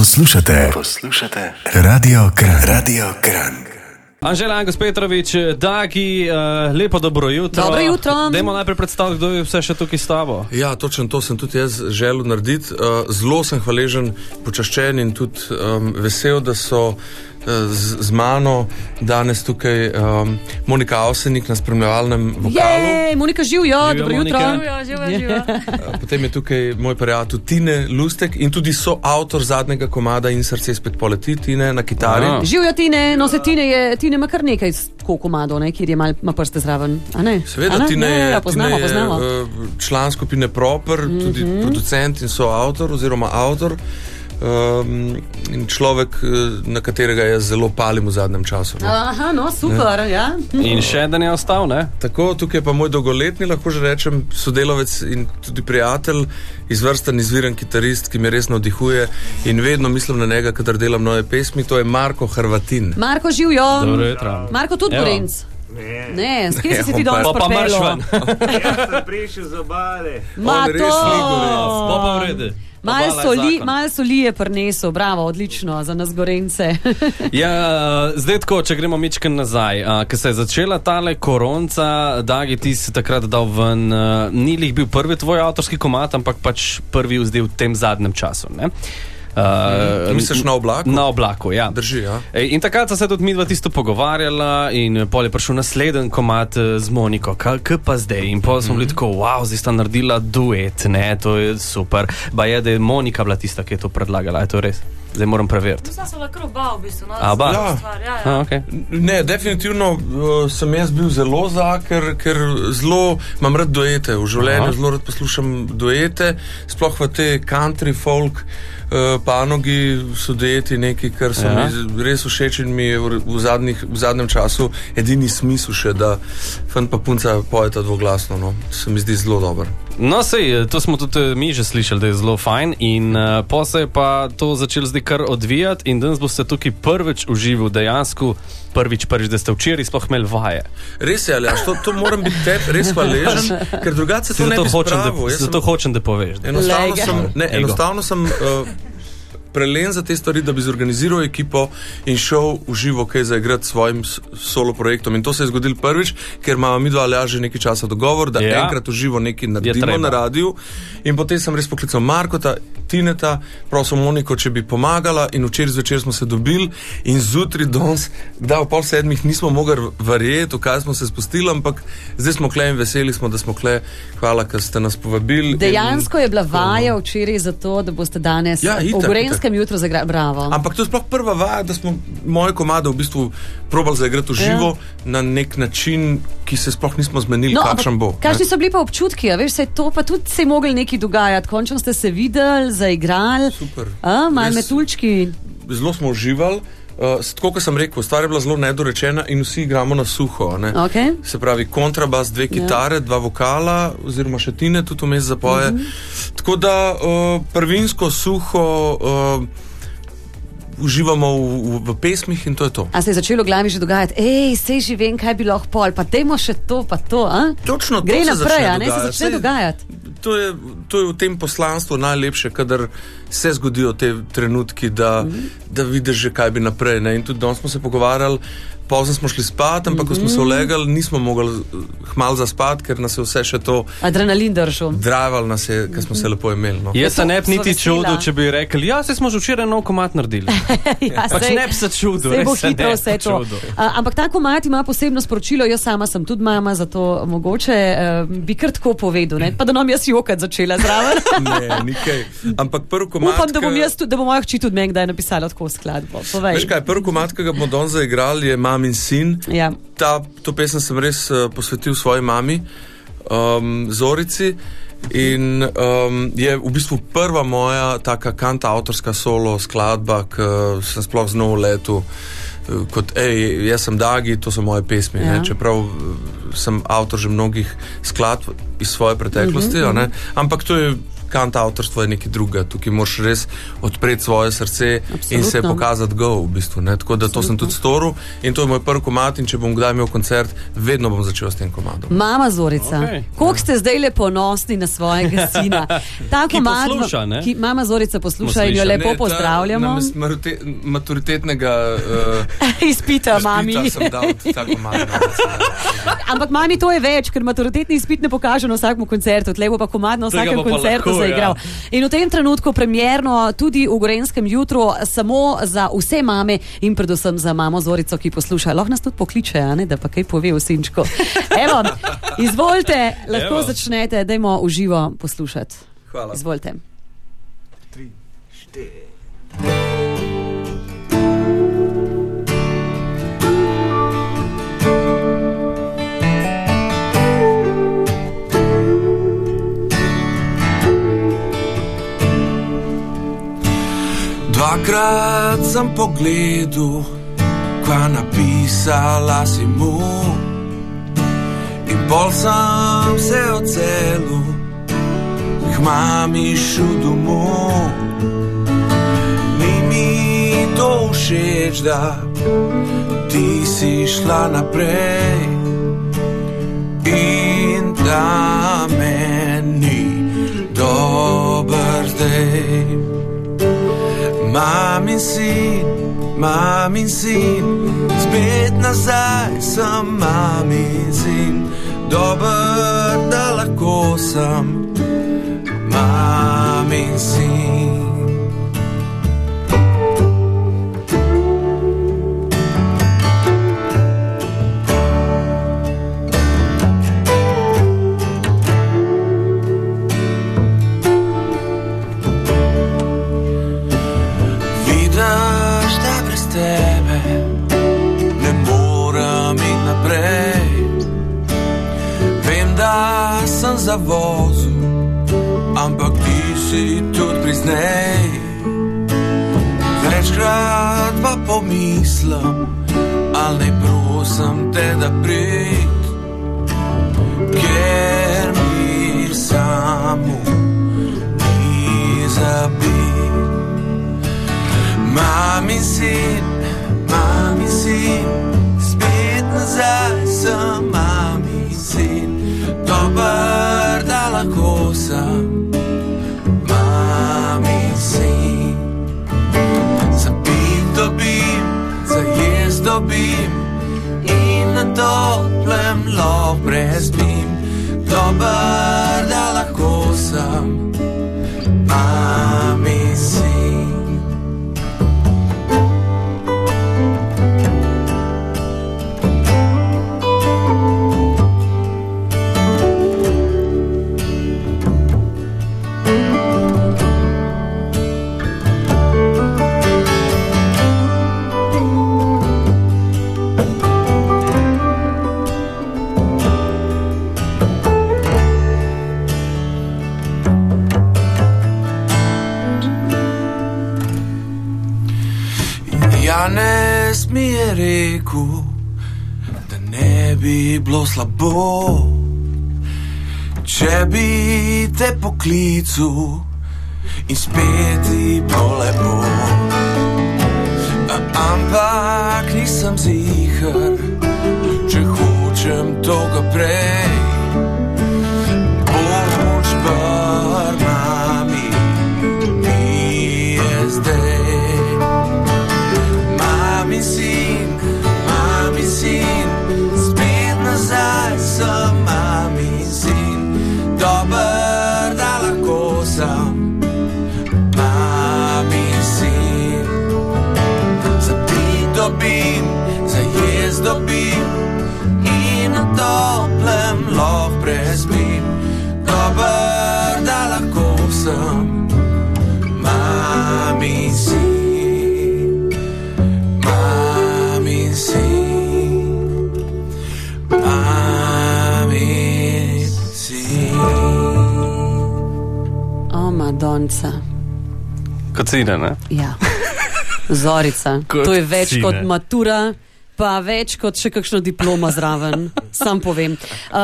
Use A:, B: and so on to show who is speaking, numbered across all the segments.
A: Poslušate, poslušate, radio kran, radio kran.
B: Anžela Angus Petrovič, Dagi, uh, lepo dobro jutro.
C: Dobro jutro.
B: Dajmo najprej predstaviti, kdo je vse še tukaj s tabo.
D: Ja, točno to sem tudi jaz želel narediti. Uh, zelo sem hvaležen, počaščen in tudi um, vesel, da so z, z mano danes tukaj um, Monika Avsenik na spremljevalnem vokalu.
C: Jej, Monika živijo,
B: Živjo,
C: dobro jutro.
E: Živijo, živijo, živijo.
D: Uh, Potem je tukaj moj prijatelj Tine Lustek in tudi soavtor zadnjega komada in srce spet poleti Tine na kitari.
B: A.
C: Živijo Tine, no se Tine je, Tine ima kar nekaj kokomadov, ne, kjer je mal, ima prste zraven. a ne? A
D: Seveda,
C: ne?
D: Tine
C: Ja,
D: je,
C: ja, poznamo,
D: Tine je
C: poznamo.
D: uh, član skupine Proper, mm -hmm. tudi producent in soavtor oziroma avtor. Um, in človek, eh, na katerega jaz zelo palim v zadnjem času. No.
C: Aha, no, super, ja.
B: In še eden je ostal, ne?
D: Tako, tukaj je pa moj dolgoletni, lahko že rečem, sodelavec in tudi prijatelj, izvrsten, izviren kitarist, ki me res navdihuje in vedno mislim na njega, kadar delam nove pesmi. To je Marko Hrvatin.
C: Marko živijo.
B: Dobro.
C: Marko tudi. Gorenc. Ne, s kje si se ti danes
B: Pa marš
C: pripeljal?
B: ven.
F: Jaz sem prišel z obale.
C: Ma
D: res
C: to.
D: ni Gorenc.
B: Pa pa v
C: Mal
B: je
C: soli, mal soli je prinesel, bravo, odlično za nas gorence.
B: Ja, zdaj tako, če gremo mičken nazaj. Ko se je začela tale koronca, Dagi, ti si takrat dal ven, ni lih bil prvi tvoj avtorski komat, ampak pač prvi vzdel v tem zadnjem času. Ne? Uh,
D: Misliš na oblaku?
B: Na oblaku, ja.
D: Drži, ja.
B: In takrat sta se tudi mi dva tisto pogovarjala, in pol je prišel naslednji komat eh, z Moniko, kaj pa zdaj. In pol smo bili tako, wow, zdaj sta naredila duet, ne, to je super. Ba je, da je Monika bila tista, ki je to predlagala, je to res? Zdaj moram preveriti.
E: Vsa so lahko oba, v bistvu. No,
B: A?
E: Zelo
D: Ja.
E: Stvar, ja, ja.
B: A, okay.
D: Ne, definitivno uh, sem jaz bil zelo za, ker, ker zelo imam rad duete. V življenju
B: Aha.
D: zelo rad poslušam duete, sploh v te country folk. Uh, panogi so dueti nekaj, kar so
B: Ja.
D: mi res všeč in mi je v, v, zadnjih, v zadnjem času edini smisel še, da fant pa punca pojeta dvoglasno. No. Se mi zdi zelo dober.
B: No, sej, to smo tudi eh, mi že slišali, da je zelo fajn. In uh, po se je pa to začelo zdaj kar odvijati, in danes boste tukaj prvič uživali dejansko. Prvič, prvič, da ste včeraj sploh imeli vaje.
D: Res je, ali to, to moram biti tebi res hvaležen, ker drugače se to ne
B: Zato
D: bi
B: hočem, da.
D: Jaz sem-
B: zato hočem, da poveš. Da.
D: Enostavno
C: Lege.
D: sem, ne, enostavno sem uh, prelen za te stvari, da bi zorganiziral ekipo in šel v živo kaj zaigrati s svojim solo projektom. In to se je zgodilo prvič, ker imamo mi dva ali že nekaj časa dogovor, da
B: Ja.
D: ja. enkrat v živo nekaj naredimo na radiju. In potem sem res poklical Markota, Tineta, prosil Moniko, če bi pomagala. In včeraj zvečer smo se dobili in zjutraj danes, da v pol sedmih nismo mogli verjeti, kaj smo se spustili, ampak zdaj smo kle in veseli smo, da smo kle. Hvala, ker ste nas povabili.
C: Dejansko
D: in,
C: je bila vaja včeraj zato, da boste danes
D: Ja, itak,
C: Gorenskem jutru zagrali. Bravo.
D: Ampak to je sploh prva vaja, da smo moje komade v bistvu probali zaigrati v živo ja. na nek način, ki se sploh nismo zmenili, no, kakšen bo.
C: Kakšni so bili pa občutki, a veš, se je to pa tudi se je mogli nekaj dogajati. Končno ste se videli, zaigrali,
D: Super.
C: a, malo metulčki.
D: Zelo smo uživali. Uh, tako kot sem rekel, stvar je bila zelo nedorečena in vsi igramo na suho. ne.
C: Okay.
D: Se pravi, kontrabas, dve kitare, ja. dva vokala, oziroma še tine, tudi vmes zapoje. Mm -hmm. Tako da uh, prvinsko suho uh, uživamo v, v, v pesmih in to je to.
C: A se je začelo v glavi že dogajati, hej, sej že vem, kaj bi lahko pol, pa dajmo še to, pa to. A?
D: Točno to
C: Gre
D: se
C: naprej, a ne se začne
D: Saj-
C: dogajati.
D: To je, to je v tem poslanstvu najlepše, kadar se zgodijo te trenutki, da, mm -hmm. da vidiš, že, kaj bi naprej. Ne? In tudi danes smo se pogovarjali, pozno smo šli spat, ampak mm -hmm. ko smo se ulegali, nismo mogli hmal zaspati, ker nas je vse še to
C: Adrenalin držal.
D: draval, nas je, ker smo se lepo imeli. No.
B: Jaz se ne bi
C: so
B: niti čudil, če bi rekli, ja, se smo že včeraj nov komat naredili.
C: ja,
B: Pač
C: sej-
B: ne bi se čudil,
C: Sej bo hitro
B: ne
C: vse to.
B: čudil.
C: A, ampak ta komat ima posebno sporočilo, jaz sama sem tudi mama, zato mogoče uh, bi kar tako povedal, ne? pa da nam jaz jokat začela zraven.
D: Ne, nikaj. Ampak prvi komat.
C: Upam, da bom jaz da bo moja hči tudi meni kdaj napisala tako skladbo. Povej.
D: Veš kaj, prvi komat, ki ga bomo danes zaigrali, je Mam in sin.
C: Ja.
D: Ta, to pesem sem res uh, posvetil svoji mami, um, Zorici. In um, je v bistvu prva moja taka kanta avtorska solo skladba, ki sem sploh z novo letu. eh, Kot, ej, jaz sem Dagi, to so moje pesmi.
C: Ja.
D: Ja. Čeprav eh, sem avtor že mnogih skladb iz svoje preteklosti, uh -huh, uh -huh. ampak to je kant avtorstvo je nekaj drugega. Tukaj moraš res odpreti svoje srce Absolutno. in se
C: Absolutno.
D: pokazati go. V bistvu, ne. Tako da to sem tudi storil in to je moj prvi komat. In če bom kdaj imel koncert, vedno bom začel s tem komadom.
C: Mama Zorica, okay. koliko ste zdaj le ponosni na svojega sina? Ta
B: Ki
C: komad,
B: posluša, ne?
C: ki mama Zorica posluša in jo lepo
D: Ne, ta-
C: pozdravljamo.
D: marute- Maturitetnega uh,
C: Izpita, mami.
D: dal komad. no.
C: Ampak mami to je več, ker maturitetni izpit ne pokaže na vsakem koncertu, tle bo pa komad na vsakem koncertu zaigral.
B: ja.
C: In v tem trenutku premjerno tudi v Gorenskem jutru samo za vse mame in predvsem za mamo Zorico, ki posluša. Lahko nas tudi pokliče, a ne, da pa kaj pove v sinčku. Evo, izvolite, lahko
B: Evo.
C: začnete, dajmo uživo poslušati.
D: Hvala.
C: Izvolite.
D: Dvakrat sem pogledal, kva napisala si mu. In pol sem se odselil, k mami šel domov. Ni mi to všeč, da ti si šla naprej. In da meni dober zdaj. Mamin sin, mamin sin, spet nazaj sem mamin sin, dober da lahko sem mamin sin. Sem zavozil, ampak ti si tudi priznej. Večkrat pa pomislim, ali ne prosim te, da prid, ker mi samo ni zabit. Mami sin, mami sin, spet nazaj sem dobim in na toplem lov brezbim, dober da rekel, da ne bi bilo slabo, če bi te poklical in spet ti bilo lepo. Ampak nisem zihar, če hočem toga prej. Jaz dobim in na toplem loh brezbim, dober da lahko sem. Mami sin. Mami sin, mami sin.
C: O, Madonca.
B: Kot sine, ne?
C: Ja. Zorica.
B: Kot
C: to je več
B: sine.
C: kot matura, pa več kot še kakšno diplomo zraven, sam povem. Uh,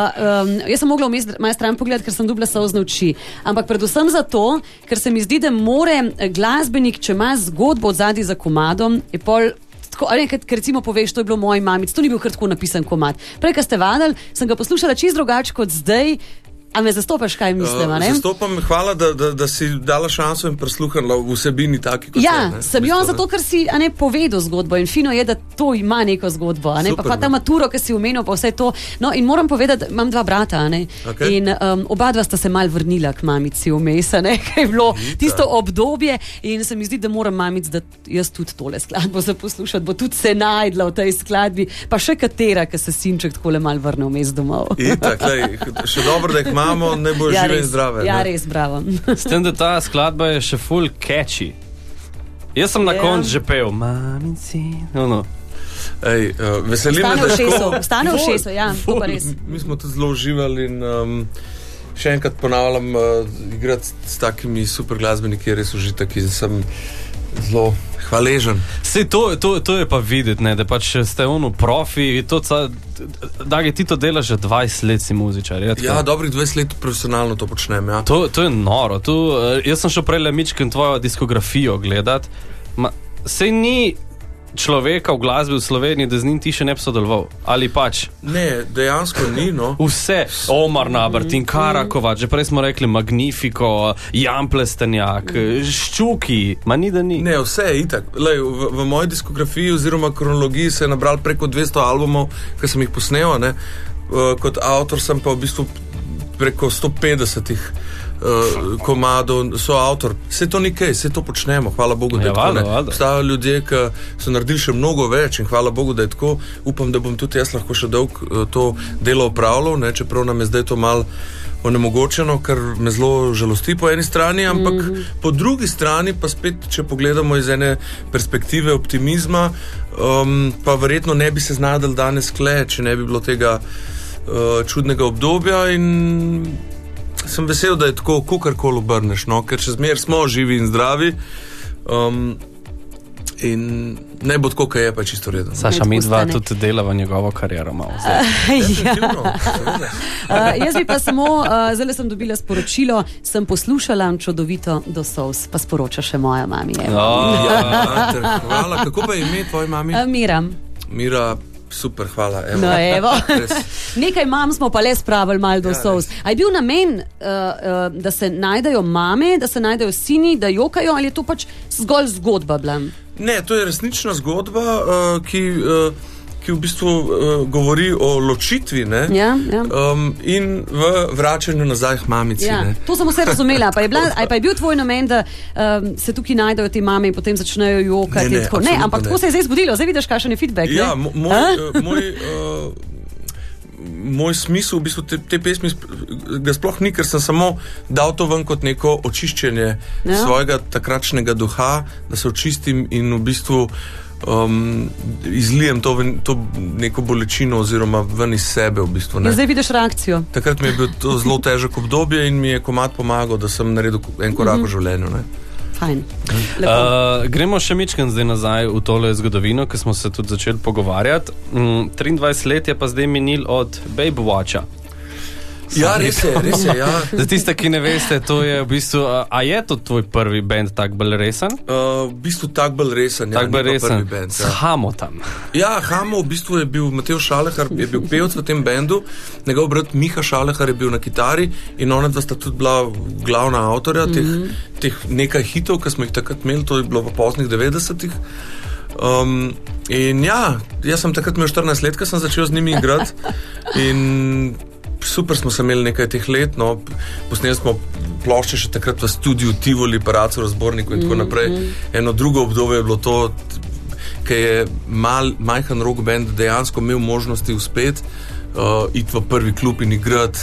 C: um, jaz sem mogla vmes malo stran pogledati, ker sem dubla solzne oči. Ampak predvsem zato, ker se mi zdi, da more glasbenik, če ima zgodbo od zadaj za komadom, je pol. Tako, ali, ker recimo poveš, to je bilo moj mamic, to ni bil kar tako napisan komat. Prej, ko ste vadili, sem ga poslušala čist drugače kot zdaj. A me zastopaš, kaj mislim?
D: Uh, zastopam, hvala, da, da, da si dala šanso in prisluhnila vsebini taki,
C: ja,
D: je.
C: Sem jo zato, ker si ne, povedal zgodbo in fino je, da to ima neko zgodbo. Ne? Super, pa, pa ta maturo, ki si umenil, pa vse to. No, in moram povedati, imam dva brata
D: okay.
C: in um, oba dva sta se mal vrnila k mamici vmes, kaj je bilo Vita. tisto obdobje in se mi zdi, da moram mamic, da jaz tudi tole skladbo za poslušati, bo tudi se najdla v tej skladbi, pa še katera, ki se sinček tako le mal vrne vmes domov.
D: Itak, lej, še dobro, da jih ima imamo, ne bo ja, žive in zdrave.
C: Ja, ne? res, bravo.
B: S tem, da ta skladba je še full catchy. Jaz sem na ja. koncu že pel, mamici. No, no.
D: Ej, uh, veselim
C: se, da stane v šesu. Ja,
D: mi smo tudi zelo uživali in um, še enkrat ponavljam, uh, igrati s takimi super glasbeniki je res užitek in sem zelo hvaležen.
B: Sej, to, to, to je pa videti, ne, da pač ste ono profi. Da, ti to delaš že 20 let, si muzičar.
D: Ja, dobrih 20 let profesionalno to počnem. Ja.
B: To, to je noro. Tu, eh, jaz sem šel prej le mičkim tvojo diskografijo gledati. Sej ni človeka v glasbi v Sloveniji, da z njim ti še ne bi sodeloval. Ali pač?
D: Ne, dejansko ni. No.
B: Vse, Omar Nabrt in Karakova, že prej smo rekli Magnifico, Jan Plestenjak, Ščuki, manj da ni.
D: Ne, vse je itak. Lej, v, v moji diskografiji oziroma kronologiji se je nabral preko 200 albumov, ki sem jih posnel. Ne. Kot avtor sem pa v bistvu preko 150 uh, komadov, so avtor. Vse to ni kaj, vse to počnemo, hvala Bogu, da je ja, tako. Obstajajo ljudje, ki so naredili še mnogo več in hvala Bogu, da je tako. Upam, da bom tudi jaz lahko še dolg uh, to delo opravljal, ne, čeprav nam je zdaj to mal. Onemogočeno, kar me zelo žalosti po eni strani, ampak mm -hmm. po drugi strani, pa spet, če pogledamo iz ene perspektive optimizma, um, pa verjetno ne bi se znašel danes kle, če ne bi bilo tega uh, čudnega obdobja. In sem vesel, da je tako, ko kar koli obrneš, no? ker še zmeraj smo živi in zdravi. Um, In ne bo tako, kot je, pa čisto redno.
B: Saša, mi dva tudi delava njegovo kariero. Malo,
C: uh, ja. uh, jaz bi pa samo, uh, zdaj sem dobila sporočilo, sem poslušala čudovito do sous, pa sporoča še moja mama.
D: Oh. Ja, hvala. Kako pa je ime tvoje mame?
C: Uh, Miram.
D: Mira, Super, hvala. Evo.
C: No, evo. Nekaj mam smo pa le spravili malo do ja, sous. A je bil namen, uh, uh, da se najdejo mame, da se najdejo sini, da jokajo, ali je to pač zgolj zgodba? Blam?
D: Ne, to je resnična zgodba, uh, ki. Uh, ki v bistvu uh, govori o ločitvi
C: ja, ja.
D: Um, in v vračanju nazaj k mamici. Ja,
C: to sem vse razumela. Pa je, bila, pa je bil tvoj namen, da um, se tukaj najdejo ti mame in potem začnejo jokati? Ne, ne, ne ampak tako se je zdaj zgodilo, zdaj vidiš, kakšen je feedback.
D: Ja, moj. Uh, moj uh, Moj smisel v bistvu te, te pesmi ga sploh ni, ker sem samo dal to ven kot neko očiščenje ja. svojega takratnega duha, da se očistim in v bistvu uh, um, izlijem to, to neko bolečino, oziroma ven iz sebe. V bistvu,
C: ja, zdaj vidiš reakcijo.
D: Takrat mi je bilo to zelo težko obdobje in mi je komat pomagal, da sem naredil en korak mm -hmm. v življenju. Ne.
B: Uh, gremo še mečkaj zdaj nazaj v tole zgodovino, ki smo se tudi začeli pogovarjati. Mm, 23 let je pa zdaj minil od Baby Watcha.
D: Ja, res je, res je. Ja.
B: Za tiste, ki ne veste, to je v bistvu. A je to tvoj prvi bend, tako bolj resen?
D: Uh, v bistvu tako bolj resen. Ja,
B: tako bolj resen. Band, ja. Hamo tam.
D: Ja, Hamo v bistvu je bil Mateo Šalehar, je bil pevec v tem bendu, njegov brat Miha Šalehar je bil na kitari in ona dva sta tudi bila glavna avtorja mm -hmm. teh, teh nekaj hitov, ki smo jih takrat imeli, to je bilo v poznih 90-ih. Um, in ja, jaz sem takrat imel 14 let, ko sem začel z njimi igrati super smo se imeli nekaj teh let. No, Posneli smo plošče še takrat v studiu Tivoli, Paracu, Razborniku in tako mm -hmm. naprej. Eno drugo obdobje je bilo to, ker je mal, majhen rock band dejansko imel možnosti uspeti, uh, iti v prvi klub in igrati.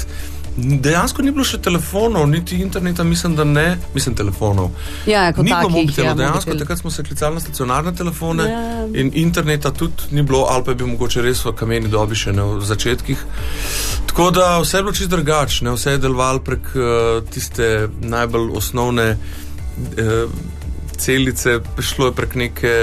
D: Dejansko ni bilo še telefonov, niti interneta, mislim, da ne, mislim, telefonov.
C: Ja,
D: ni bilo mobitelov, ja, dejansko mobitel. takrat smo se klicali na stacionarne telefone ja. in interneta tudi ni bilo, ali pa je bil mogoče res v kameni dobi še ne v začetkih. Tako da vse je bilo čisto drugače, vse je deloval prek uh, tiste najbolj osnovne uh, celice, šlo je prek neke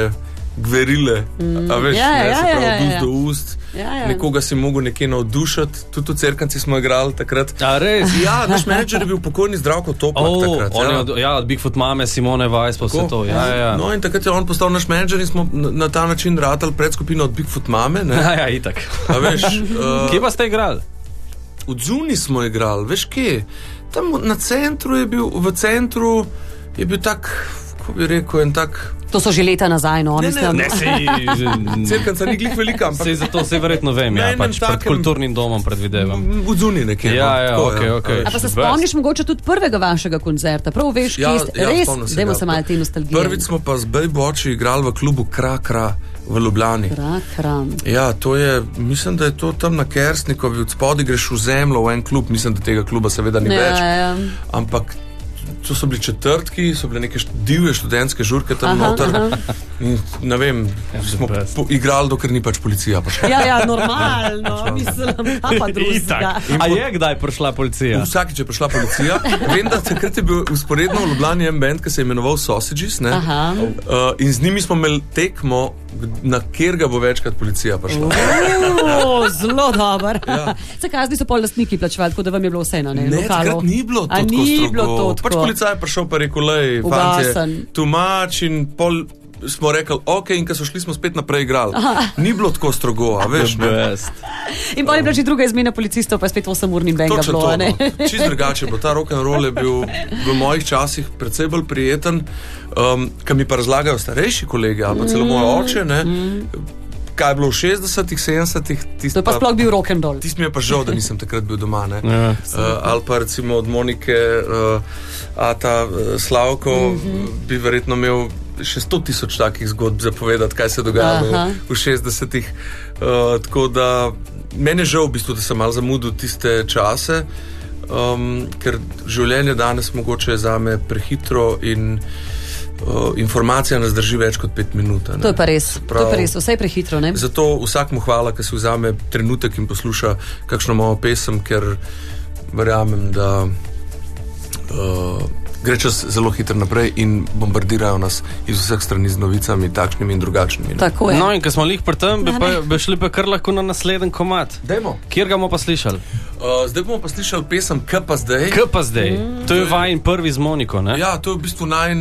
D: gverile, a veš,
C: Ja,
D: ne,
C: ja,
D: se
C: ja,
D: pravi,
C: ja,
D: ust
C: ja.
D: do ust.
C: Ja, ja.
D: Nekoga si mogel nekje navdušiti, tudi v cerkanci smo igrali takrat.
B: A res?
D: Ja, naš menedžer je bil pokojni zdravko Topak
B: Oh,
D: takrat.
B: on je
D: ja.
B: od, ja, od Bigfoot mame, Simone Weiss, pa vse to. Ja, ja.
D: No, in takrat je on postal naš menedžer in smo na, na ta način ratali pred skupino od Bigfoot mame. Ne?
B: Ja, ja, itak.
D: A veš, uh,
B: Kje pa ste igrali?
D: v Zuni smo igrali, veš kje. Tam na centru je bil, v centru je bil tak, kako bi rekel, en tak.
C: To so že leta nazaj, no,
D: Ne, ne,
C: mislim.
B: Ne, sej,
D: Cerkanca ni glih velika, ampak
B: sej zato se verjetno vem, ja, pač pred
D: takem-
B: kulturnim domom predvidevam.
D: v Zuni nekje.
B: Ja,
D: no,
B: ja,
D: tako,
B: okej, okej.
C: A pa se spomniš mogoče tudi prvega vašega koncerta? Prav veš, kje ste. Res,
D: spomnim se
C: dajmo
D: ga.
C: se malo te nostalgije.
D: Prvič smo pa z Bejboči igrali v klubu Kra Kra v Ljubljani. Ja, to je, mislim, da je to tam na Kerstnikovi, od spodaj greš v zemljo, v en klub, mislim, da tega kluba seveda ni
C: Ja,
D: več.
C: ja.
D: Ampak to so bili četrtki, so bile neke divje študentske žurke tam
C: Aha,
D: noter.
C: aha.
D: In, ne vem, smo po, igrali, dokler ni pač policija prišla.
C: Ja, ja, normalno, mislim, pa drugega.
B: A je kdaj prišla policija?
D: Vsakič je prišla policija. Vem, da takrat je bil usporedno v Ljubljani en bend, ki se je imenoval Sausages. ne.
C: Aha.
D: Uh, in z njimi smo imeli tekmo, na kjer ga bo večkrat policija prišla.
C: O, Zelo dober.
D: Ja.
C: Zakaj zdaj so pol lastniki plačevali, tako da vam je bilo vseeno? Ne,
D: Ne,
C: Lokalu?
D: takrat ni bilo to
C: ni bilo to
D: Pač. Policaj prišel pa rekel, lej, fantje, tumač in pol smo rekli, ok, in ko so šli, smo spet naprej igrali. Ni bilo tako strogo, a veš.
C: In pol je bila že druga izmena policistov, pa je spet 8-urni benga
D: Točno
C: bilo.
D: to. No. Čist drugače bo. Ta rock and roll je bil v mojih časih precej bolj prijeten, um, kar mi pa razlagajo starejši kolegi ali pa celo moj oče. Ne, kaj je bilo v 60-ih, 70-ih,
C: To je pa sploh bil rock and roll.
D: Tisti mi je pa žal, da nisem takrat bil doma. ne.
B: Ja.
D: Uh, ali pa recimo od Monike, uh, Ata, uh, Slavko, mm -hmm. bi verjetno imel še 100 tisoč takih zgodb za povedati, kaj se je dogajalo
C: Aha.
D: v, v 60-ih. Uh, tako da meni je žal, v bistvu, da sem malo zamudil tiste čase, um, ker življenje danes mogoče je za me prehitro in uh, informacija nas drži več kot pet minut. ne.
C: To je pa res, to je
D: Prav.
C: pa res, vse je prehitro, ne?
D: Zato vsakmu hvala, ki si vzame trenutek in posluša kakšno mojo pesem, ker verjamem, da uh, gre čas zelo hitro naprej in bombardirajo nas iz vseh strani z novicami, takšnimi in drugačnimi. ne.
C: Tako je.
B: No, in ko smo lih pri tem, bi,
C: Ja,
B: pa, bi šli pa kar lahko na naslednji komat.
D: Dajmo.
B: Kjer ga bomo pa slišali?
D: Uh, zdaj bomo pa slišali pesem K pa zdaj.
B: K pa zdaj? To je vajen prvi z Moniko, ne?
D: Ja, to je v bistvu naj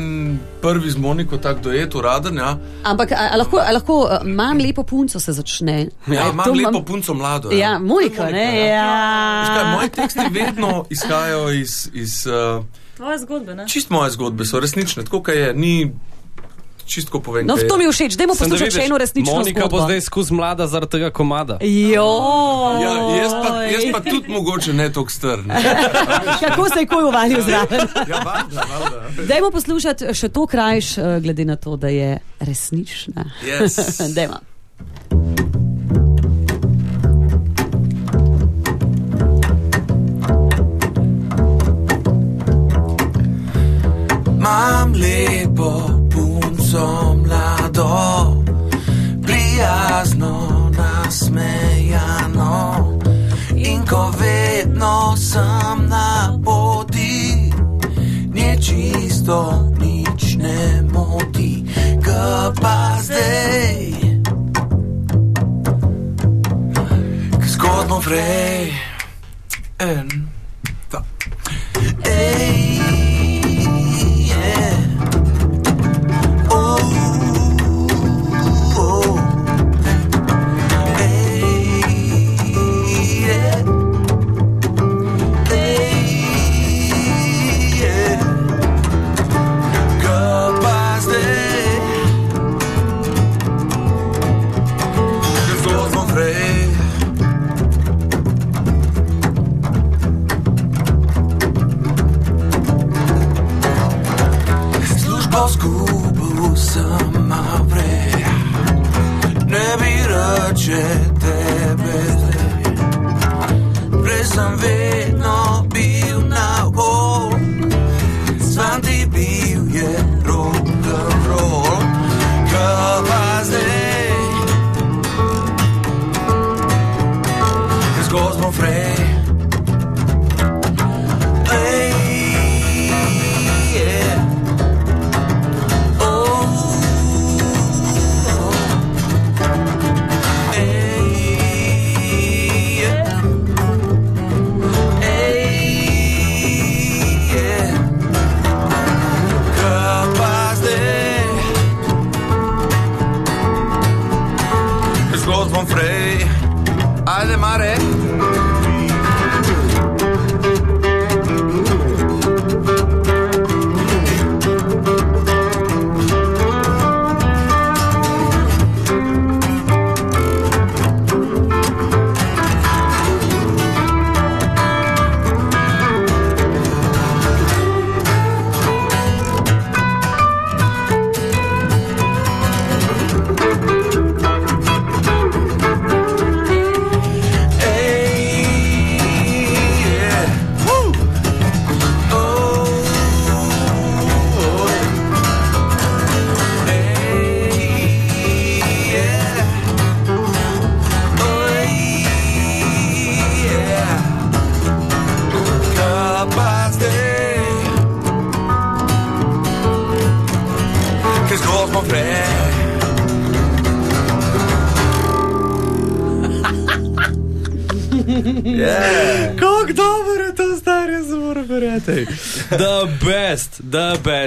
D: prvi z Moniko, tako dojet, uraden. Ja,
C: Ampak a, a lahko, a lahko a, imam lepo punco se začne?
D: ja
C: A,
D: imam lepo punco mlado.
C: Ja, Monika, ne?
D: Veš kaj,
C: Ja.
D: moji teksti vedno izhajajo iz. iz uh,
E: Tvoje zgodbe, ne?
D: Čist moje zgodbe so resnične, tako kot je, ni čistko povem.
C: No,
D: kaj
C: to mi je všeč, dajmo poslušati še eno resnično
B: Monika
C: zgodbo.
B: bo zdaj skozi mlada zaradi tega komada.
C: Joj.
D: Ja, jaz, pa, jaz pa tudi mogoče ne tako strn.
C: Kako se je koj uvalil zraven?
D: Ja, valjda, valjda.
C: Dajmo poslušati še to krajš, eh, glede na to, da je resnična.
D: Yes.
C: Dajmo.
G: Mam lepo punco mlado, prijazno nasmejano. In ko vedno sem na poti, nje čisto nič ne moti, kaj pa zdaj. K zgodbo vrej, en,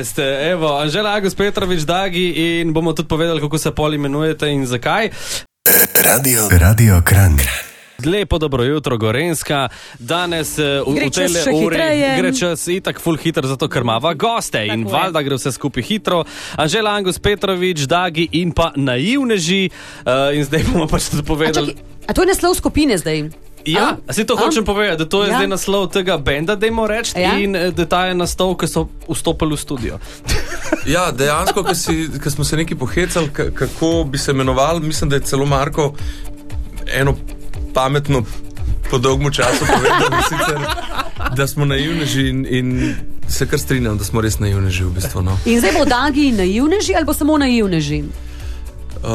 B: 15. Evo, Anžela Agus Petrovič, Dagi in bomo tudi povedali, kako se pol imenujete in zakaj.
A: Radio, radio Kran.
B: Lepo dobro jutro, Gorenska. Danes e, v, v
C: tej
B: uri
C: hitreje.
B: gre čas itak full hitro, zato ker imamo goste
C: Tako in
B: valjda gre vse skupaj hitro. Anžela Angus Petrovič, Dagi in pa naivneži. Uh, in zdaj bomo pač tudi povedali.
C: A, čaki, a to je naslov skupine zdaj?
B: Ja,
C: A?
B: se to
C: A?
B: hočem povedati, da to je
C: Ja.
B: zdaj naslov tega benda, da jim reči,
C: Ja.
B: in eh, da ta je naslov, ki so vstopili v studio.
D: Ja, dejansko, ko smo se neki pohecali, ka- kako bi se imenoval, mislim, da je celo Marko eno pametno, po dolgem času povedal, da, sicer, da smo naivneži in, in se kar strinjam, da smo res naivneži v bistvu. No.
C: In zdaj bo Dagi naivneži ali bo samo naivneži?
D: Uh,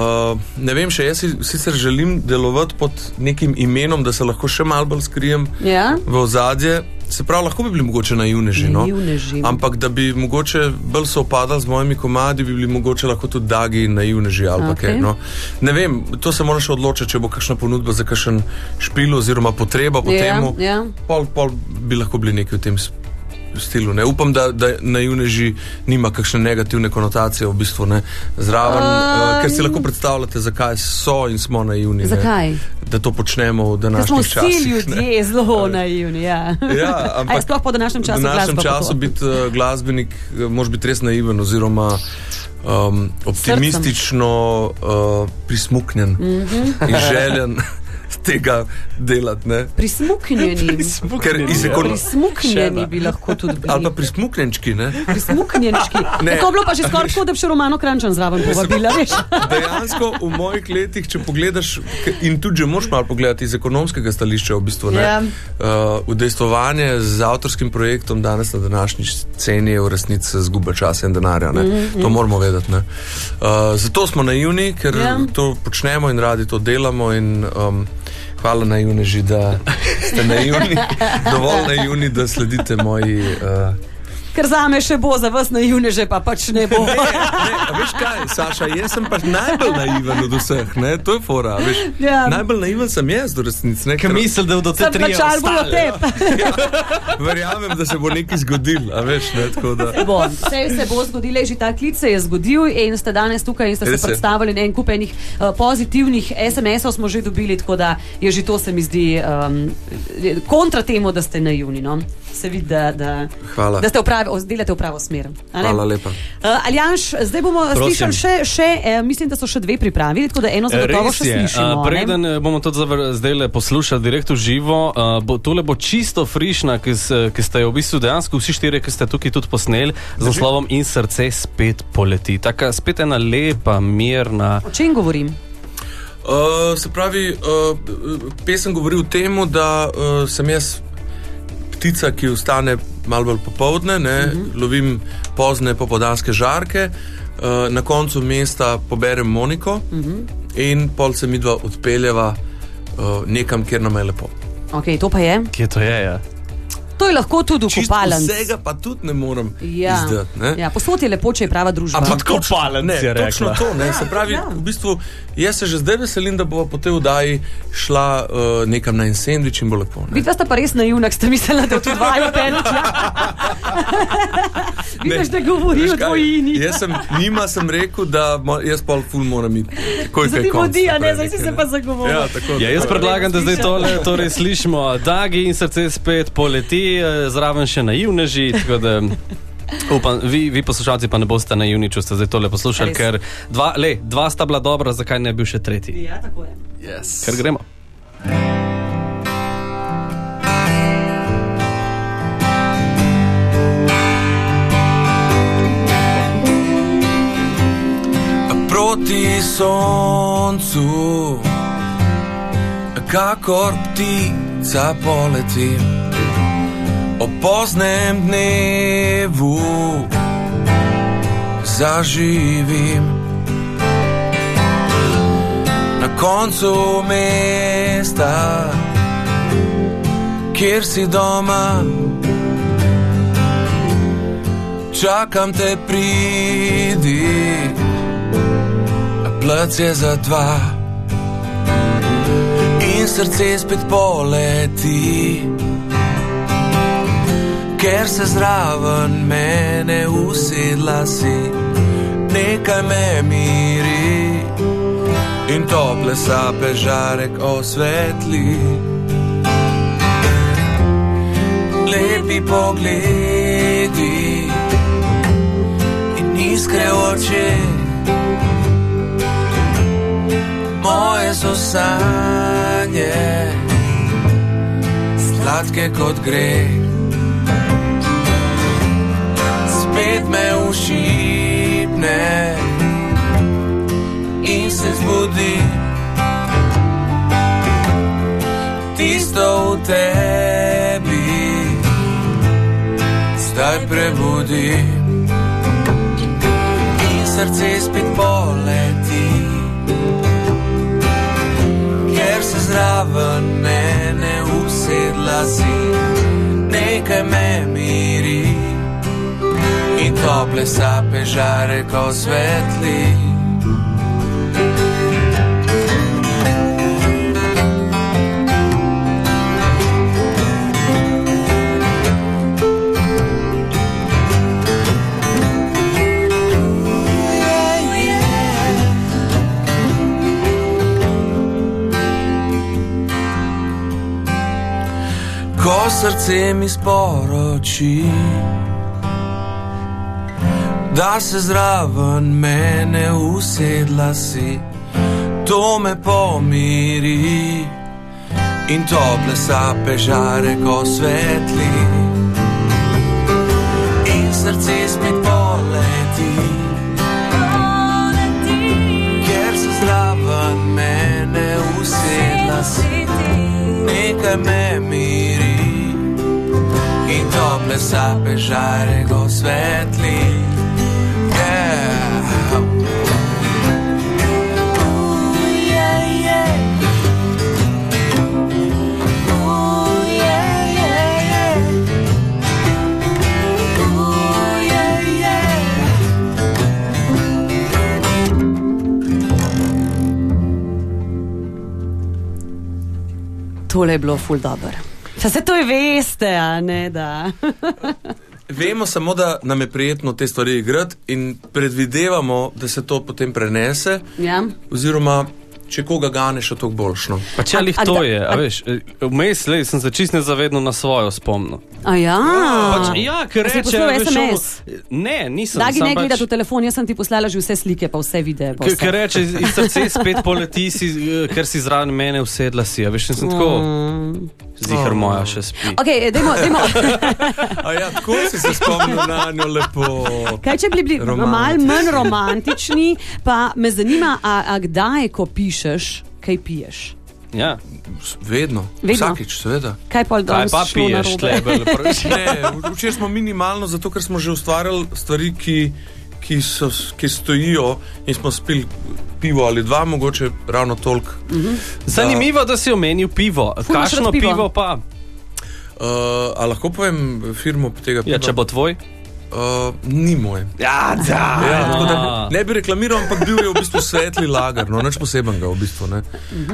D: ne vem, še jaz si sicer želim delovati pod nekim imenom, da se lahko še malo bolj skrijem
C: Ja?
D: v ozadje. Se pravi, lahko bi bili mogoče naivneži. No?
C: Naivneži.
D: Ampak da bi mogoče bolj se opadali z mojimi komadi, bi bili mogoče lahko tudi dagi in naivneži ali okay. Kaj. No? Ne vem, to se moraš odločiti, če bo kakšna ponudba za kakšen špil oziroma potreba po
C: Ja,
D: tem.
C: ja.
D: Pol, pol bi lahko bili neki v tem s- stilu. Ne? Upam, da, da naivneži nima kakšne negativne konotacije v bistvu ne? zraven,
C: Um,
D: uh, ker si lahko predstavljate, zakaj so in smo naivni. ne.
C: Zakaj?
D: Da to počnemo v
C: Ker smo
D: današnjih
C: vsi
D: časih. ne.
C: ljudje zelo naivni. Ja.
D: Ja,
C: A je
D: ampak
C: sploh po današnjem času
D: v današnjem času biti uh, glasbenik, uh, moraš biti res naiven oziroma um, optimistično uh, prismuknjen mm. -hmm. in željen tega delati. Ne?
C: Prismuknjeni.
D: Ker iz ekon...
C: Prismuknjeni bi lahko tudi bili.
D: Ali pa prismuknjenčki, ne?
C: Prismuknjenčki.
D: Ne.
C: To je bilo pa že skoraj tako, da bi še Romano Krančan zraven povabila. Veš?
D: Dejansko v mojih letih, če pogledaš, in tudi že moš malo pogledati iz ekonomskega stališča, v bistvu ne.
C: Ja.
D: Uh, udejstvovanje z avtorskim projektom danes na današnji sceni je v resnici zguba časa in denarja. Mm -hmm. To moramo vedeti. ne. Uh, zato smo naivni, ker
C: Ja.
D: ja. to počnemo in radi to delamo. In, um, hvala naivneži, da ste naivni, dovolj naivni, da sledite moji. Uh,
C: Ker za me še bo, za vas naivne že pa pač ne bo.
D: Ne, a veš kaj, Saša, jaz sem pač najbolj naiven od vseh, ne? to je fora. Veš,
C: Ja.
D: Najbolj naiven sem jaz, v resnici. ne,
B: Ker misli, da bodo te tri
C: plačal bolj od tebe.
D: Verjamem, da se bo nekaj zgodilo, a veš, ne, tako da.
C: Bo. Vse se bo zgodilo, že ta klic se je zgodil in ste danes tukaj in ste
D: Res
C: se predstavili in en kup enih uh, pozitivnih SMS-ov smo že dobili, tako da je že to se mi zdi um, kontra temu, da ste naivni. No? Se vidi, da, da,
D: Hvala.
C: da ste pravi, delate v pravo smer. a ne?
D: Hvala lepa.
C: Uh, Aljanš, zdaj bomo
B: Prosim.
C: slišali še, še eh, mislim, da so še dve pripravili, tako da eno zagotovo še slišimo.
B: Uh,
C: a ne?
B: preden eh, bomo to zdaj le poslušali direkt v živo, uh, bo, tole bo čisto frišna, ki, ki ste jo v bistvu dejansko vsi štirje, ki ste tukaj tudi posneli z naslovom In srce spet poleti. Taka spet ena lepa, mirna.
C: O čem govorim?
D: Uh, se pravi, uh, pesem govori o tem, da uh, sem jaz ptica, ki ostane malo bolj popovdne, ne, uh -huh. lovim pozne popodanske žarke, uh, na koncu mesta poberem Moniko uh -huh. in pol se mi dva odpeljeva uh, nekam, kjer nam je lepo.
C: Okay, to pa je.
B: Kje to je? Ja?
C: To je lahko tudi
D: Čisto
C: ukopalen.
D: vsega pa tudi ne morem
C: Ja.
D: izdati. ne.
C: Ja, posod je lepo, če je prava družba.
D: Ampak točno- ne,
B: je
D: točno
B: rekla.
D: to. Ne, se pravi,
C: Ja.
D: ja. v bistvu, jaz se že zdaj veselim, da bo po tej vdaji šla uh, nekam na en sendvič in bo lepo. Ne.
C: Vidva sta pa res naivna, ker ste mislila, da v to dvajo penut. Ja. Vidiš, da govori
H: Veš
C: o dvojini.
H: Jaz sem, njima sem rekel, da jaz pol ful moram iti.
C: Zdaj ti vodi, a ne, zdaj si se pa zagovoril.
H: Ja, tako.
B: Ja, jaz predlagam, da zdaj tole torej slišimo. Dagi in srce spet poleti, eh, zraven še naivneži. tako da, Upam, vi, vi poslušalci pa ne boste naivni, če ste zdaj tole poslušali,
C: Res.
B: ker dva, le, dva sta bila dobra, zakaj ne bi bil še tretji?
C: Ja, tako je.
H: Yes.
B: Ker gremo.
D: Proti soncu, kakor ptica poleti. O poznem dnevu zaživim na koncu mesta, kjer si doma. Čakam te pridi, plac je za dva in srce spet poleti, ker se zraven mene usedla si, nekaj me miri in tople sape žarek osvetli. Lepi pogledi in iskre oči. Moje so sanje, sladke kot gre. Spet me ušipne in se zbudi. Tisto v tebi, zdaj prebudi. In srce spet poleti zraven mene usedla si, nekaj me miri in tople sape žare, ko svetli. Srce mi sporoči, da se zraven mene usedla si, to me pomiri in tople sape žare, ko svetli. In srce spet poleti, ker se zraven mene usedla si. Nekaj me miri tople sape žare go svetli.
C: Tole je bilo ful dobro. Saj se to je veste, a ne da.
H: Vemo samo, da nam je prijetno te stvari igrati in predvidevamo, da se to potem prenese.
C: ja.
H: Oziroma, če koga ganeš, je to boljšno.
B: Pa če ali to
C: da-
B: je, a
C: a-
B: veš, eh, vmes le sem se čist nezavedno na svojo spomnil.
C: A ja.
B: Pač, ja, ker reče,
C: poslal
B: veš,
C: SMS?
B: ono- ne, nisem.
C: Dagi ne
B: pač-
C: gledati v telefon, jaz sem ti poslala že vse slike, pa vse videe. pa vse.
B: ker reče, iz srca spet poleti, si, eh, ker si zraven mene usedla si. A veš, sem tako,
C: Mm.
B: zihar moja še spi.
C: Okay, dajmo, dajmo.
H: A ja, tako si se spomnil na njo lepo.
C: Kaj če bi bili malo
H: Romantični.
C: manj romantični, pa me zanima, a, a kdaj, ko pišeš, kaj piješ?
B: Ja.
H: Vedno,
C: Vedno.
H: vsakič, seveda.
C: Kaj pa
B: Kaj
C: danes
B: pa
C: šlo
B: piješ, tlebel?
H: Ne, včeraj smo minimalno, zato ker smo že ustvarjali stvari, ki, ki, so, ki stojijo in smo spili pivo ali dva, mogoče ravno toliko.
B: Zanimivo, da si omenil pivo.
C: Ful
B: Kakšno
C: pivo?
B: pivo pa?
H: Uh, a lahko povem firmo tega piva?
B: Ja, če bo tvoj.
H: Uh,
D: ni moj.
B: Ja, da.
D: Ja, tako da ne bi reklamiral, ampak bil je v bistvu svetli lagar, no, nič posebenega v bistvu. Ne.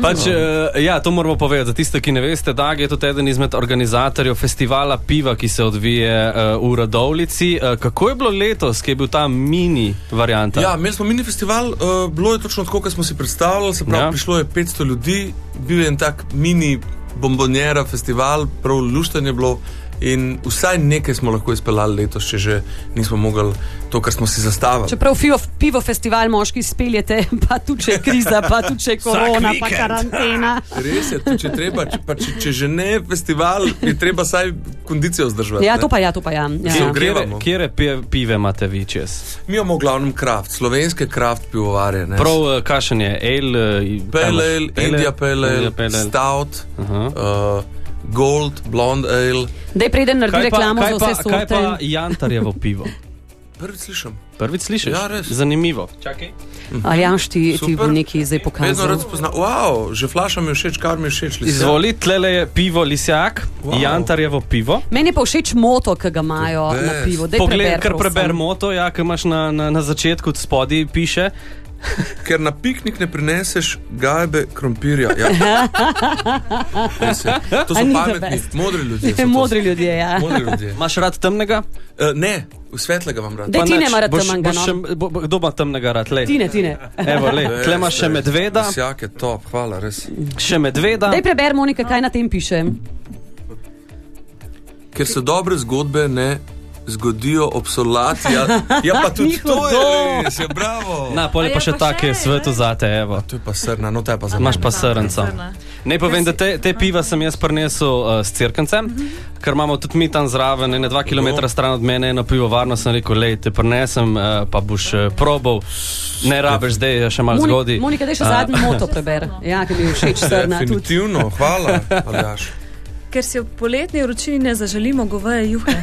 B: Pač, uh, ja, to moramo povedati. Za tiste, ki ne veste, Dag je tudi eden izmed organizatorjev festivala piva, ki se odvije uh, v Radovlici. Uh, kako je bilo letos, ki je bil ta mini varianta?
D: Ja, imeli smo mini festival, uh, bilo je točno tako, kot smo si predstavljali. Se pravi,
B: Ja.
D: prišlo je 500 ljudi, bil je en tak mini bombonjera festival, prav luštanje je bilo. In vsaj nekaj smo lahko izpeljali letos, če že nismo mogli to, kar smo si zastavili.
C: Čeprav pivo, pivo festival moški speljete, pa tudi če je kriza, pa tudi če je korona, pa karantena.
D: Res je, tudi če, treba, če, pa, če, če že ne festival, je treba vsaj kondicijo vzdržati.
C: Ja,
D: ne.
C: to pa ja, to pa ja. ja, ja.
B: Kje pive imate vi čez?
D: Mi imamo v glavnem kraft, slovenske kraft pivovarje. ne.
B: Prav, uh, kakšen je ale? Uh,
D: Pale ale, India Pale ale, Stout,
B: Aha.
D: uh, Gold, Blonde Ale.
C: Dej preden naredi
B: pa,
C: reklamo
B: kaj
C: za
B: pa,
C: vse
B: kaj pa
C: sorte.
B: Jantarjevo pivo?
D: Prvič slišim.
B: Prvič slišiš?
D: Ja, res.
B: Zanimivo. Čakaj.
C: Aljanš ti, ti
D: Super.
C: bo nekaj zdaj
D: Vedno
C: pokazal.
D: rad spoznam. Wow, že flaša mi je všeč, kar mi je všeč. lisjak.
B: Izvoli, tlele je pivo Lisjak, wow. Jantarjevo pivo.
C: Meni je pa všeč moto, ki ga imajo
D: je
C: na pivo. Daj
B: Poglej,
C: preber,
B: kar
C: prosim.
B: preber moto, ja, ki imaš na, na, na začetku spodaj piše.
D: Ker na piknik ne prineseš gajbe krompirja. Ja. To
C: A
D: so
C: the
D: pametni, modri ljudje. so.
C: Modri ljudje, ja.
D: Modri ljudje.
B: Imaš rad temnega?
D: Uh, ne, svetlega vam rad.
C: Dej, ti ne mara
B: Boš-
C: temnega,
B: boš
C: no.
B: še- bo- bo- Kdo ima temnega rad? Lej.
C: Tine, tine.
B: Evo, lej, tle imaš še medveda,
D: Vsak je top, hvala, res.
B: še medveda.
C: Daj preber, Monika, kaj na tem piše.
D: Ker se dobre zgodbe ne zgodijo ob solati. Ja, ja pa tudi to je res, je bravo.
B: Na, pol je
E: A
B: pa
E: je
B: še
E: pa
B: tak
E: še,
B: svetu
E: ne?
B: zate, evo.
D: To je pa srna, no to je pa za
B: Imaš pa srnca. Ne povem, da te, te piva sem jaz prinesel uh, s crkvencem, ker imamo tudi mi tam zraven, ne dva km stran od mene, eno pivovarno sem rekel, lej, te prinesem, uh, pa boš uh, probal. Ne rabiš, zdaj je še malo
C: Moni-
B: zgodaj.
C: Monika, daj še zadnji moto preber. Ja, ki mi je všeč srna.
D: Definitivno, hvala.
E: Ker si v poletni vročini ne zaželimo goveje juhe.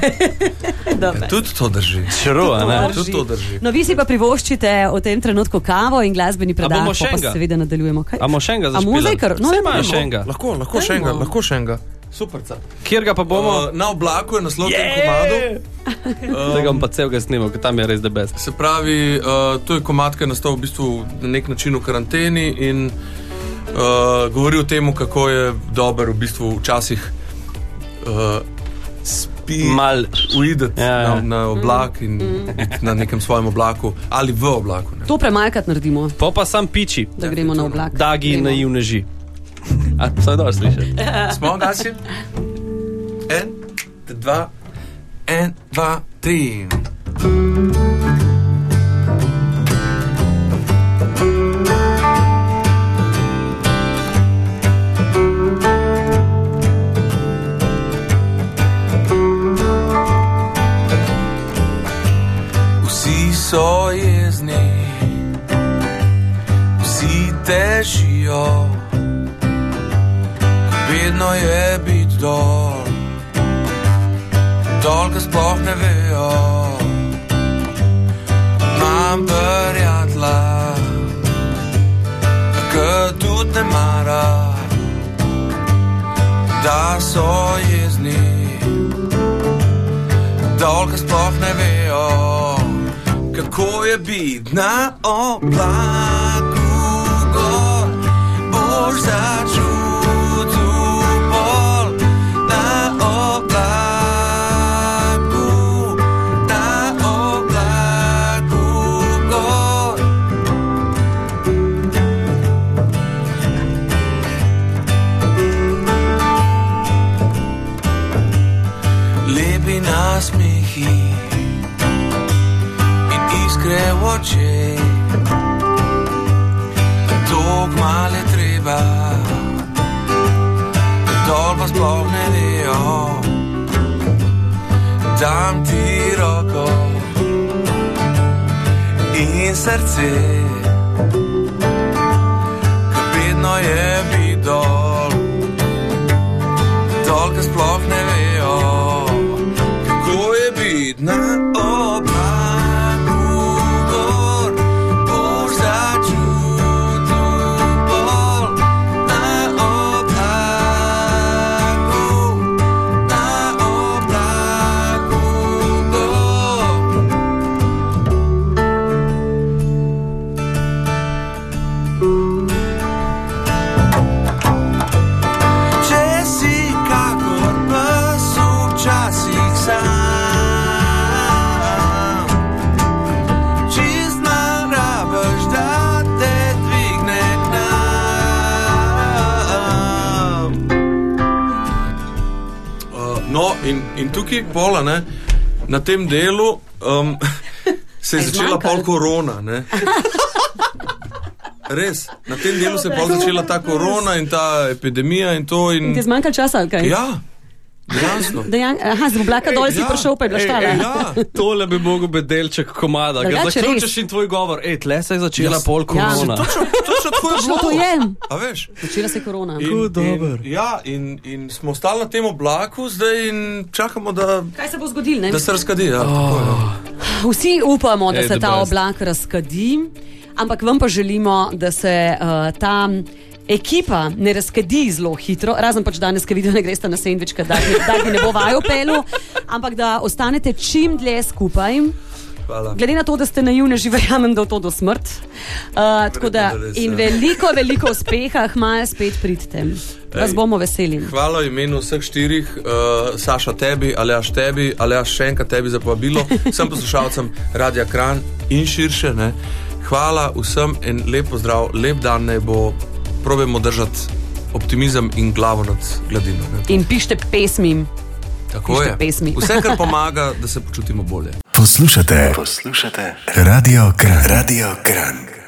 C: Dobro.
D: Tudi to drži.
B: Šrua, ne?
C: Drži.
D: Tudi to drži.
C: No, vi si pa privoščite v tem trenutku kavo in glasbeni predaj,
B: bomo
C: pa,
B: še
C: pa seveda nadaljujemo. Kaj?
B: A bomo še enega
C: A bomo
B: zašpilali?
C: zdaj kar? No, ja, bomo.
B: še enega.
D: Lahko, lahko še enega, lahko še enega. Super.
B: Kjer ga pa bomo?
D: Uh, na oblaku je naslov yeah! tem komadu.
B: Tega bom pa celega snimal, ker tam je res debes.
D: Se pravi, uh, to je komat, ki je nastal v bistvu na nek način v karanteni in uh, govori o tem, kako je dober v bistvu včasih uh, spi,
B: Mal.
D: uideti
B: Ja, ja.
D: na, na oblak in biti na nekem svojem oblaku ali v oblaku. Ne.
C: To premalkrat naredimo,
B: Po pa sam piči,
C: da gremo na oblak.
B: dagi
C: Gremo.
B: naivneži. A, vse dobro slišiš?
D: Smo gasi? En, dva, en, dva, tri. So jezni, vsi težijo vedno je biti dol, dol, ki sploh ne vejo. Imam prijatelja, ki tudi ne mara, da so jezni, dol, ki sploh ne vejo, ko je bit na oblaku gor, bož. Dam ti roko in srce, In, in tukaj pola, ne, na tem delu um, se je začela pol korona. Ne. Res, na tem delu se je pol začela ta korona in ta epidemija in to. In,
C: Ti je zmanjkalo časa, kaj?
D: ja, dejansko.
C: Dejan, aha, z oblaka dol si
D: ja.
C: prišel, pa je bila štala.
B: ej,
D: Ja,
B: Tole bi mogel biti delček komada, ker zaključiš in tvoj govor. Ej, tle se je začela
D: Jaz-
B: pol
C: Ja.
B: korona.
D: točno, točno tako je bilo.
C: to je.
D: A veš?
C: Začela se je korona.
D: In,
B: dober.
D: in, ja, in, in smo stali na tem oblaku zdaj in čakamo, da,
C: Kaj se bo zgodilo? ne?
D: da se razkadi. Ja, tako, ja.
C: Vsi upamo, da
B: Ej,
C: se ta
B: best.
C: oblak razkadi, ampak vam pa želimo, da se uh, ta ekipa ne razkadi zelo hitro, razen pač danes, ki vidijo, ne greste na sendvič, da bi ne bo vaju pelu, ampak da ostanete čim dlje skupaj.
D: Hvala.
C: Glede na to, da ste naivni, že verjamem, da v to do smrt. Uh, da
D: da
C: in
D: ja.
C: veliko, veliko uspeha, hmaja spet pridite. Vas bomo veseli.
D: Hvala imenu vseh štirih, uh, Saša tebi, Aleaš tebi, Aleaš še enkrat tebi za povabilo, vsem poslušalcem Radia Kran in širše. Ne. Hvala vsem in lep pozdrav, lep dan naj bo, probujemo držati optimizem in glavo nad gladino. Ne.
C: In pišite pesmi.
D: Tako
C: Pišite
D: je.
C: pesmi.
D: Vse, kar pomaga, da se počutimo bolje.
A: Poslušate, poslušate Radio Kran. Radio Kran.